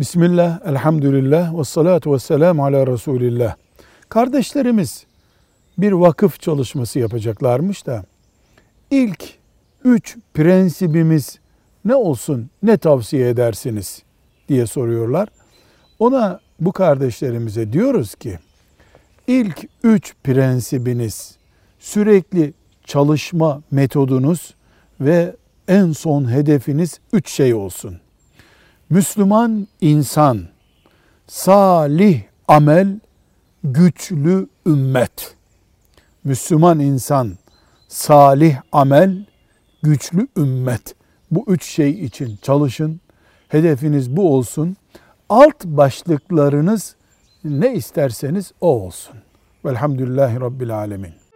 Bismillah, elhamdülillah, ve salatu ve selamu ala Resulillah. Kardeşlerimiz bir vakıf çalışması yapacaklarmış da ilk üç prensibimiz ne olsun, ne tavsiye edersiniz diye soruyorlar. Ona bu kardeşlerimize diyoruz ki ilk üç prensibiniz sürekli çalışma metodunuz ve en son hedefiniz üç şey olsun. Müslüman insan, salih amel, güçlü ümmet. Müslüman insan, salih amel, güçlü ümmet. Bu üç şey için çalışın. Hedefiniz bu olsun. Alt başlıklarınız ne isterseniz o olsun. Velhamdülillahi Rabbil Alemin.